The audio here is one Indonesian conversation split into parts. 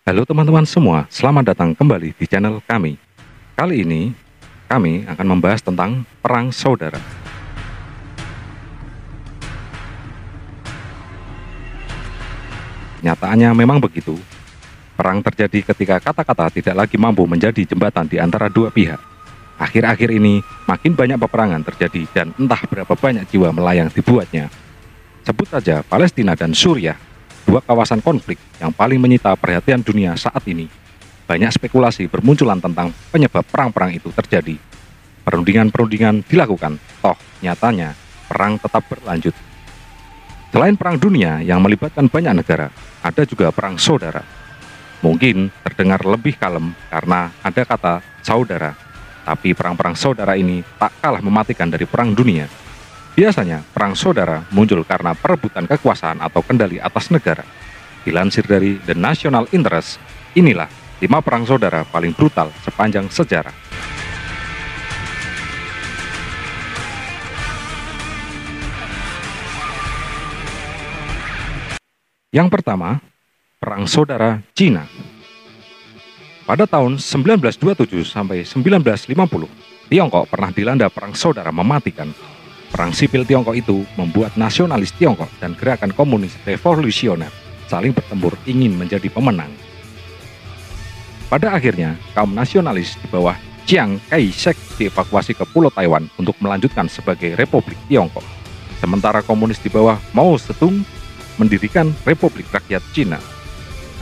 Halo teman-teman semua, selamat datang kembali di channel kami. Kali ini, kami akan membahas tentang perang saudara. Nyataannya memang begitu. Perang terjadi ketika kata-kata tidak lagi mampu menjadi jembatan di antara dua pihak. Akhir-akhir ini, makin banyak peperangan terjadi dan entah berapa banyak jiwa melayang dibuatnya. Sebut saja Palestina dan Suriah, dua kawasan konflik yang paling menyita perhatian dunia saat ini. Banyak spekulasi bermunculan tentang penyebab perang-perang itu terjadi. Perundingan-perundingan dilakukan, toh nyatanya perang tetap berlanjut. Selain perang dunia yang melibatkan banyak negara, ada juga perang saudara. Mungkin terdengar lebih kalem karena ada kata saudara, tapi perang-perang saudara ini tak kalah mematikan dari perang dunia. Biasanya, perang saudara muncul karena perebutan kekuasaan atau kendali atas negara. Dilansir dari The National Interest, inilah lima perang saudara paling brutal sepanjang sejarah. Yang pertama, Perang Saudara Cina. Pada tahun 1927 sampai 1950, Tiongkok pernah dilanda perang saudara mematikan. Perang sipil Tiongkok itu membuat nasionalis Tiongkok dan gerakan komunis revolusioner saling bertempur ingin menjadi pemenang. Pada akhirnya, kaum nasionalis di bawah Chiang Kai-shek dievakuasi ke Pulau Taiwan untuk melanjutkan sebagai Republik Tiongkok. Sementara komunis di bawah Mao Zedong mendirikan Republik Rakyat Cina.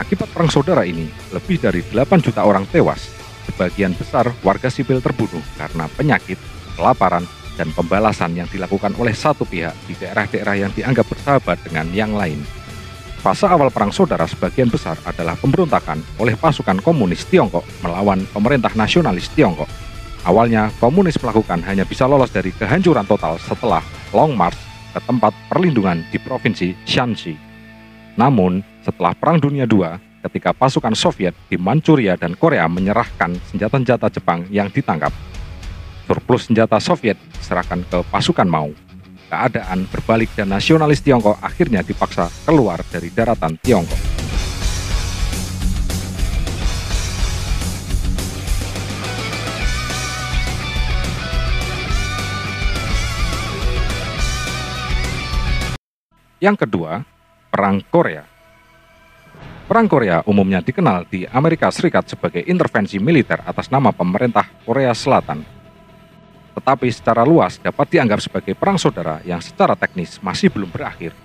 Akibat perang saudara ini, lebih dari 8 juta orang tewas. Sebagian besar warga sipil terbunuh karena penyakit, kelaparan, dan pembalasan yang dilakukan oleh satu pihak di daerah-daerah yang dianggap bersahabat dengan yang lain. Fase awal perang saudara sebagian besar adalah pemberontakan oleh pasukan komunis Tiongkok melawan pemerintah nasionalis Tiongkok. Awalnya, komunis melakukan hanya bisa lolos dari kehancuran total setelah Long March ke tempat perlindungan di provinsi Shanxi. Namun, setelah Perang Dunia II, ketika pasukan Soviet di Manchuria dan Korea menyerahkan senjata-senjata Jepang yang ditangkap, surplus senjata Soviet diserahkan ke pasukan Mao. Keadaan berbalik dan nasionalis Tiongkok akhirnya dipaksa keluar dari daratan Tiongkok. Yang kedua, Perang Korea. Perang Korea umumnya dikenal di Amerika Serikat sebagai intervensi militer atas nama pemerintah Korea Selatan. Tetapi secara luas dapat dianggap sebagai perang saudara yang secara teknis masih belum berakhir.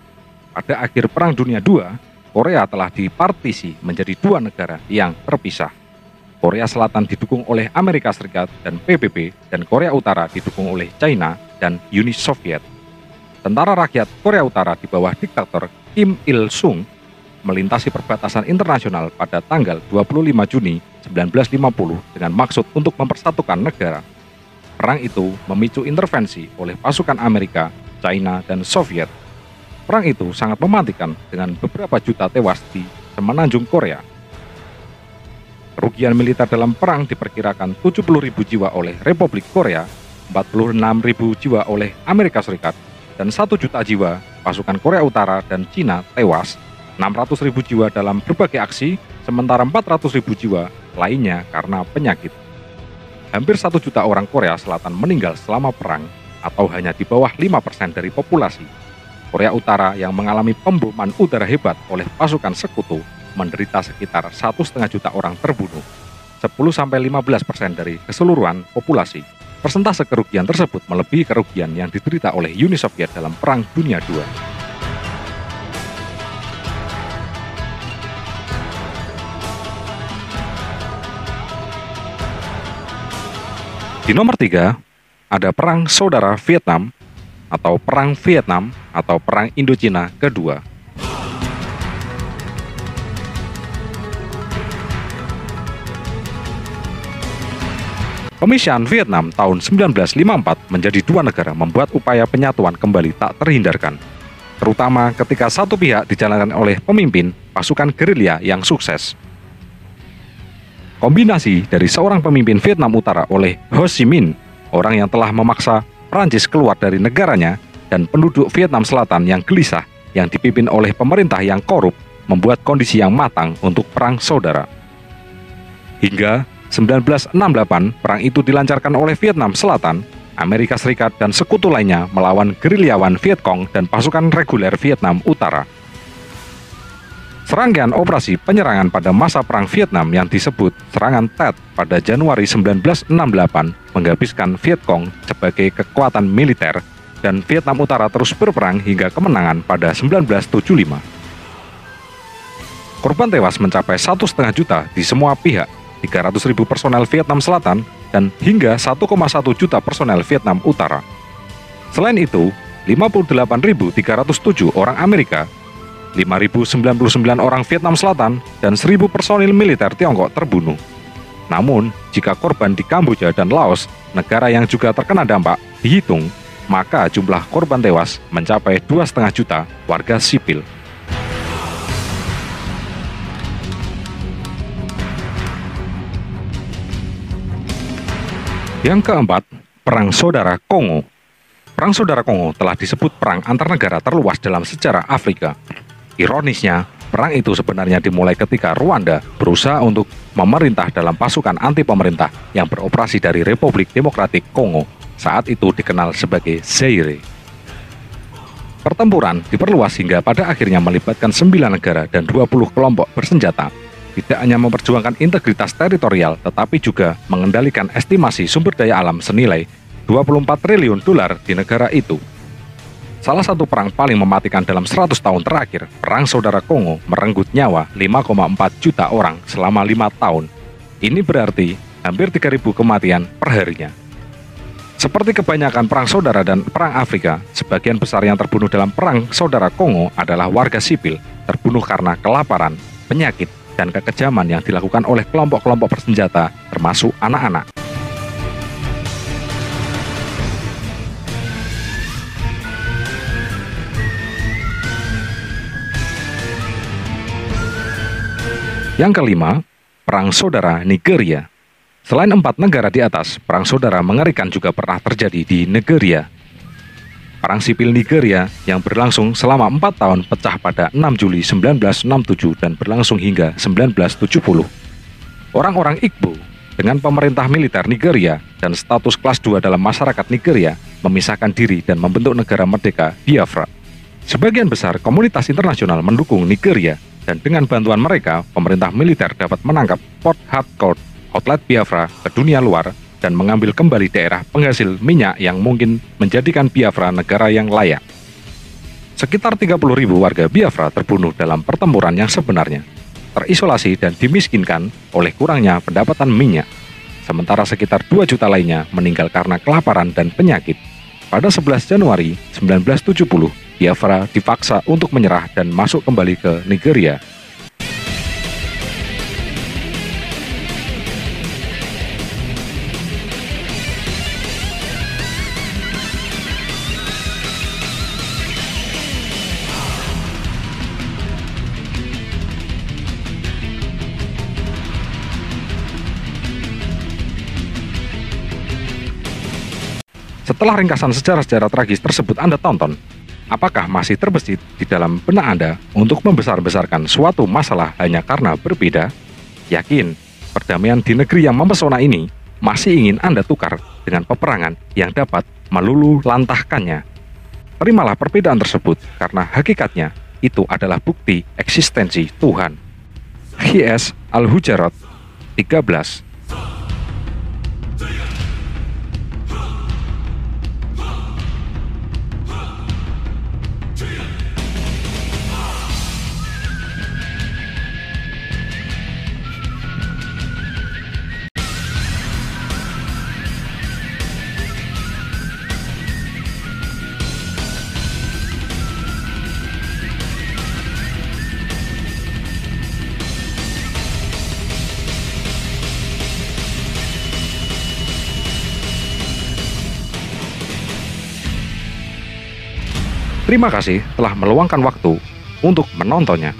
Pada akhir Perang Dunia II, Korea telah dipartisi menjadi dua negara yang terpisah. Korea Selatan didukung oleh Amerika Serikat dan PBB, dan Korea Utara didukung oleh China dan Uni Soviet tentara rakyat Korea Utara di bawah diktator Kim Il-sung melintasi perbatasan internasional pada tanggal 25 Juni 1950 dengan maksud untuk mempersatukan negara. Perang itu memicu intervensi oleh pasukan Amerika, China, dan Soviet. Perang itu sangat mematikan dengan beberapa juta tewas di semenanjung Korea. Kerugian militer dalam perang diperkirakan 70.000 jiwa oleh Republik Korea, 46.000 jiwa oleh Amerika Serikat, dan satu juta jiwa pasukan Korea Utara dan Cina tewas, 600 ribu jiwa dalam berbagai aksi, sementara 400 ribu jiwa lainnya karena penyakit. Hampir satu juta orang Korea Selatan meninggal selama perang, atau hanya di bawah 5% dari populasi. Korea Utara yang mengalami pemboman udara hebat oleh pasukan sekutu menderita sekitar 1,5 juta orang terbunuh, 10-15% dari keseluruhan populasi. Persentase kerugian tersebut melebihi kerugian yang diderita oleh Uni Soviet dalam Perang Dunia II. Di nomor tiga, ada Perang Saudara Vietnam atau Perang Vietnam atau Perang Indochina kedua Pemisahan Vietnam tahun 1954 menjadi dua negara membuat upaya penyatuan kembali tak terhindarkan, terutama ketika satu pihak dijalankan oleh pemimpin pasukan gerilya yang sukses. Kombinasi dari seorang pemimpin Vietnam Utara oleh Ho Chi Minh, orang yang telah memaksa Prancis keluar dari negaranya, dan penduduk Vietnam Selatan yang gelisah yang dipimpin oleh pemerintah yang korup membuat kondisi yang matang untuk perang saudara. Hingga 1968, perang itu dilancarkan oleh Vietnam Selatan, Amerika Serikat, dan sekutu lainnya melawan gerilyawan Vietcong dan pasukan reguler Vietnam Utara. Serangkaian operasi penyerangan pada masa Perang Vietnam yang disebut Serangan Tet pada Januari 1968 menghabiskan Vietcong sebagai kekuatan militer dan Vietnam Utara terus berperang hingga kemenangan pada 1975. Korban tewas mencapai satu setengah juta di semua pihak 300 ribu personel Vietnam Selatan, dan hingga 1,1 juta personel Vietnam Utara. Selain itu, 58.307 orang Amerika, 5.099 orang Vietnam Selatan, dan 1.000 personil militer Tiongkok terbunuh. Namun, jika korban di Kamboja dan Laos, negara yang juga terkena dampak, dihitung, maka jumlah korban tewas mencapai 2,5 juta warga sipil. Yang keempat, Perang Saudara Kongo. Perang Saudara Kongo telah disebut perang antar negara terluas dalam sejarah Afrika. Ironisnya, perang itu sebenarnya dimulai ketika Rwanda berusaha untuk memerintah dalam pasukan anti pemerintah yang beroperasi dari Republik Demokratik Kongo, saat itu dikenal sebagai Zaire. Pertempuran diperluas hingga pada akhirnya melibatkan 9 negara dan 20 kelompok bersenjata tidak hanya memperjuangkan integritas teritorial, tetapi juga mengendalikan estimasi sumber daya alam senilai 24 triliun dolar di negara itu. Salah satu perang paling mematikan dalam 100 tahun terakhir, Perang Saudara Kongo merenggut nyawa 5,4 juta orang selama lima tahun. Ini berarti hampir 3.000 kematian per harinya. Seperti kebanyakan perang saudara dan perang Afrika, sebagian besar yang terbunuh dalam perang saudara Kongo adalah warga sipil, terbunuh karena kelaparan, penyakit, dan kekejaman yang dilakukan oleh kelompok-kelompok bersenjata, termasuk anak-anak. Yang kelima, Perang Saudara Nigeria. Selain empat negara di atas, Perang Saudara mengerikan juga pernah terjadi di Nigeria, Perang sipil Nigeria yang berlangsung selama empat tahun pecah pada 6 Juli 1967 dan berlangsung hingga 1970. Orang-orang Igbo dengan pemerintah militer Nigeria dan status kelas 2 dalam masyarakat Nigeria memisahkan diri dan membentuk negara merdeka Biafra. Sebagian besar komunitas internasional mendukung Nigeria dan dengan bantuan mereka, pemerintah militer dapat menangkap Port Harcourt, outlet Biafra ke dunia luar dan mengambil kembali daerah penghasil minyak yang mungkin menjadikan Biafra negara yang layak. Sekitar 30 ribu warga Biafra terbunuh dalam pertempuran yang sebenarnya, terisolasi dan dimiskinkan oleh kurangnya pendapatan minyak, sementara sekitar 2 juta lainnya meninggal karena kelaparan dan penyakit. Pada 11 Januari 1970, Biafra dipaksa untuk menyerah dan masuk kembali ke Nigeria Setelah ringkasan sejarah-sejarah tragis tersebut Anda tonton, apakah masih terbesit di dalam benak Anda untuk membesar-besarkan suatu masalah hanya karena berbeda? Yakin, perdamaian di negeri yang mempesona ini masih ingin Anda tukar dengan peperangan yang dapat melulu lantahkannya. Terimalah perbedaan tersebut karena hakikatnya itu adalah bukti eksistensi Tuhan. H.S. Al-Hujarat 13 Terima kasih telah meluangkan waktu untuk menontonnya.